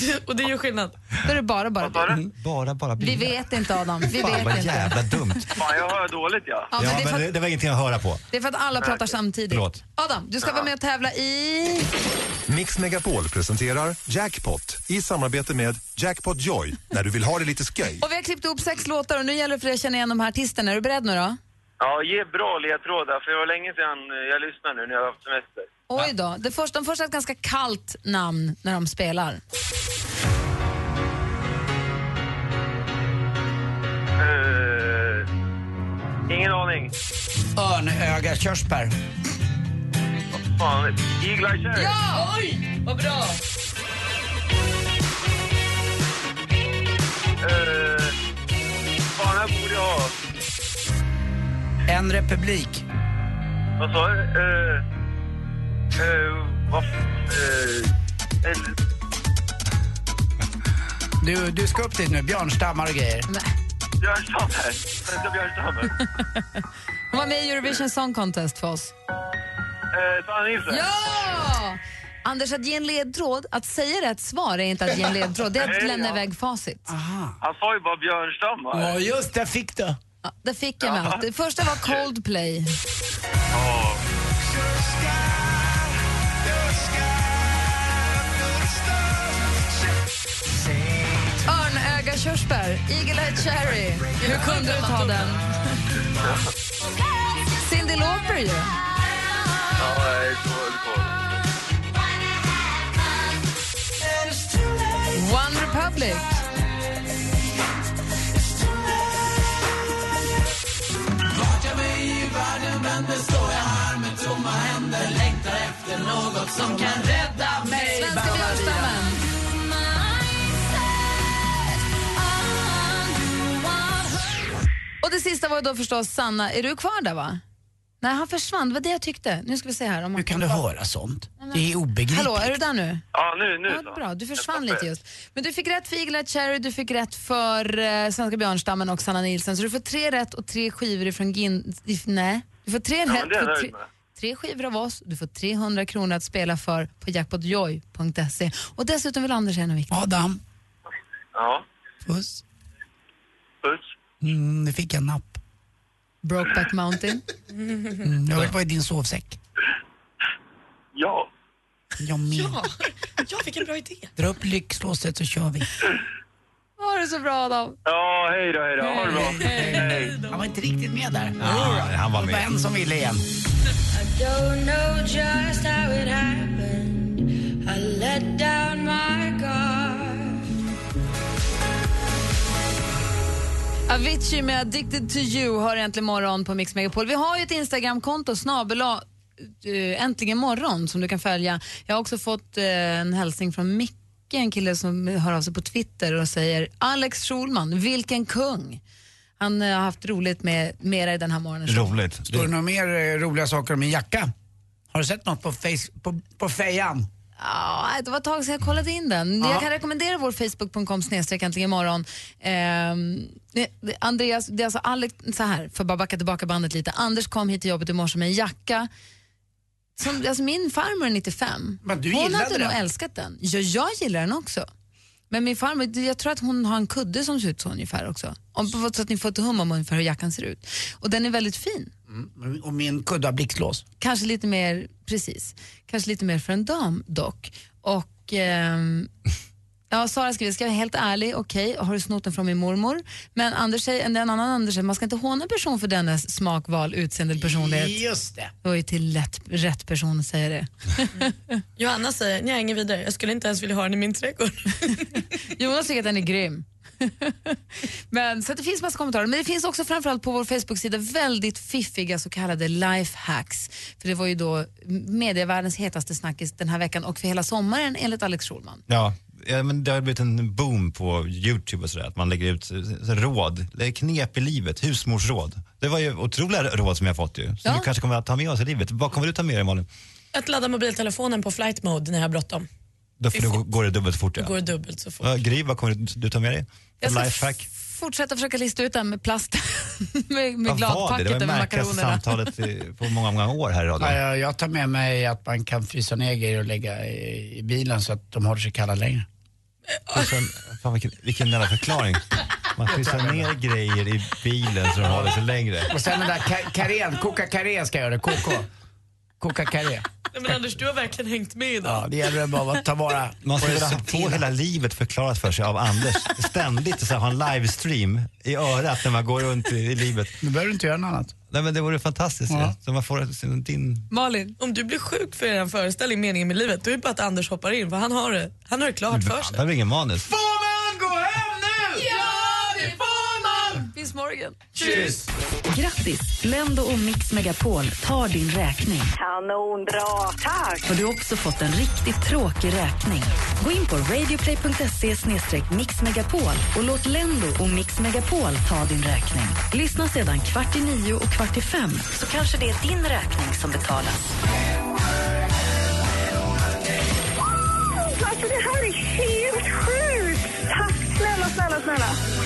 Och det gör skillnad. Då är det bara, bara bira. Bara, bara bira. Vi vet inte Adam. Vi Fan vet vad inte. jävla dumt. Fan, jag hör dåligt ja. Ja, men det är men det, att- det var ingenting att höra på. Det är för att alla pratar samtidigt. Förlåt. Adam, du ska vara med och tävla i... Mix Megapol presenterar Jackpot i samarbete med Jackpot Joy när du vill ha det lite sköj. Och vi har klippt ihop sex låtar och nu gäller det för dig att känna igen de här artisterna. Är du beredd nu då? Ja, ge bra ledtrådar. För det var länge sedan eh, jag lyssnade nu när jag har haft semester. Oj då. Det första, de första ett ganska kallt namn när de spelar. Eh, ingen aning. Örnöga körsbär. Fan, Eagle Eye. Ja! Oj, vad bra! Eh, fan, här borde jag ha. En republik. Vad sa du? Eh, vad... f- Eh, eh, Du, du ska upp dit nu, björnstammar och grejer. Björn Stammer. Svenska Björn Stammer. Hon var med i Eurovision Song Contest för oss. Eh, Sanna Nilsson. Ja! Anders, att ge en ledtråd, att säga rätt svar är inte att ge en ledtråd, det är att lämna ja. iväg facit. Han sa ju bara Björn Stammar. Ja, just det, fick det. Ja, där fick jag med allt. Det första var Coldplay. Forsberg, Eagle Eye Cherry. Hur kunde du ta den? Cyndi Lauper ju. Jag. One Republic. Som kan rädda mig. Svenska björnstammen. Och det sista var då förstås Sanna. Är du kvar där va? Nej, han försvann. Det var det jag tyckte. Nu ska vi se här. Om Hur kan du höra sånt? Det är obegripligt. Hallå, är du där nu? Ja, nu, nu Ja, bra, du försvann lite just. Men du fick rätt för Eagle Cherry, du fick rätt för eh, Svenska Björnstammen och Sanna Nielsen. Så du får tre rätt och tre skivor ifrån Gin... Nej, du får tre Ja, rätt tre, tre skivor av oss. Du får 300 kronor att spela för på jackpotjoy.se. Och dessutom vill Anders säga något viktigt. Adam, Ja. puss. Puss. Mm, nu fick jag napp. Brokeback Mountain. Mm, jag vara i din sovsäck. Ja. Jag med. Ja, ja vilken bra idé. Dra upp lyxlåset så kör vi. Ha det så bra Adam. Ja, hej då, hej då. Ha det bra. Hej. Han var inte riktigt med där. Ja, han var Det var med. en som ville igen. Don't know just how it happened. I let down Avicii med Addicted to you har äntligen morgon på Mix Megapol. Vi har ju ett Instagramkonto, snabela uh, äntligen morgon, som du kan följa. Jag har också fått eh, en hälsning från Micke, en kille som hör av sig på Twitter och säger Alex Schulman, vilken kung! Han eh, har haft roligt med mera i den här morgonen. Roligt. Står det några mer eh, roliga saker om min jacka? Har du sett något på, face, på, på fejan? Ja, det var ett tag sedan jag kollade in den. Ja. Jag kan rekommendera vår facebook.com snedstreck äntligen imorgon. Ehm, Andreas, det är alltså Alex, så här, för att backa tillbaka bandet lite. Anders kom hit till jobbet i morse med en jacka. Som, alltså min farmor är 95. Men du hon hade den? nog älskat den. Ja, jag gillar den också. Men min farmor, jag tror att hon har en kudde som ser ut så ungefär också. Om, så att ni får ett hum om ungefär hur jackan ser ut. Och den är väldigt fin. Mm. Och min kudde har blixtlås. Kanske lite mer, precis, kanske lite mer för en dam dock. Och ehm, ja, Sara skriver, ska jag vara helt ärlig, okej, har du snott den från min mormor? Men Anders säger, en annan Anders säger, man ska inte håna en person för dennes smak, val, utseende eller personlighet. Just det. Det var ju till lätt, rätt person att säga det. Johanna säger, nej ingen vidare, jag skulle inte ens vilja ha den i min trädgård. Jonas tycker att den är grym. Men, så det finns massa kommentarer. Men det finns också framförallt på vår Facebook-sida väldigt fiffiga så kallade lifehacks. För det var ju då medievärldens hetaste snackis den här veckan och för hela sommaren enligt Alex Schulman. Ja, ja, men det har blivit en boom på Youtube och sådär, att man lägger ut eh, råd, det knep i livet, husmorsråd. Det var ju otroliga råd som jag fått ju, som Ja. vi kanske kommer att ta med oss i livet. Vad kommer du ta med dig Malin? Att ladda mobiltelefonen på flight mode när jag har bråttom. Då får det, går det dubbelt så fort Då ja. går det dubbelt så fort. Ja, Gry, vad kommer du, du ta med dig? Jag ska Lifehack? fortsätta försöka lista ut den med plast, med, med Vad var det? gladpacket Det var över det märkligaste makaronerna. samtalet i- på många, många år här i radion. Ja, jag, jag tar med mig att man kan frysa ner grejer och lägga i, i bilen så att de håller sig kalla längre. Frysa- Fan, vilken, vilken jävla förklaring. Man frysar ner grejer i bilen så de håller sig längre. Och sen den där ka- karén, koka karé ska jag göra, KK. Koka karé. Nej, men Anders, du har verkligen hängt med idag. Ja, det gäller bara att ta vara Man på skulle det vilja få hela livet förklarat för sig av Anders. Ständigt så här, ha en livestream i örat när man går runt i, i livet. Nu behöver du inte göra något annat. Nej men det vore fantastiskt Ja. ja. Så man får sin, din... Malin? Om du blir sjuk för er föreställning Meningen med livet, då är det bara att Anders hoppar in för han har det, han har det klart för sig. här blir ingen manus. man morgon. Tjus! Grattis! Lendo och Mix Megapol tar din räkning. Kanonbra, tack! Har du också fått en riktigt tråkig räkning? Gå in på radioplay.se mixmegapol och låt Lendo och Mix Megapol ta din räkning. Lyssna sedan kvart i nio och kvart i fem så kanske det är din räkning som betalas. Alltså det här är helt sjukt! Tack snälla, snälla, snälla.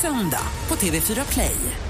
söndag på TV4 Play.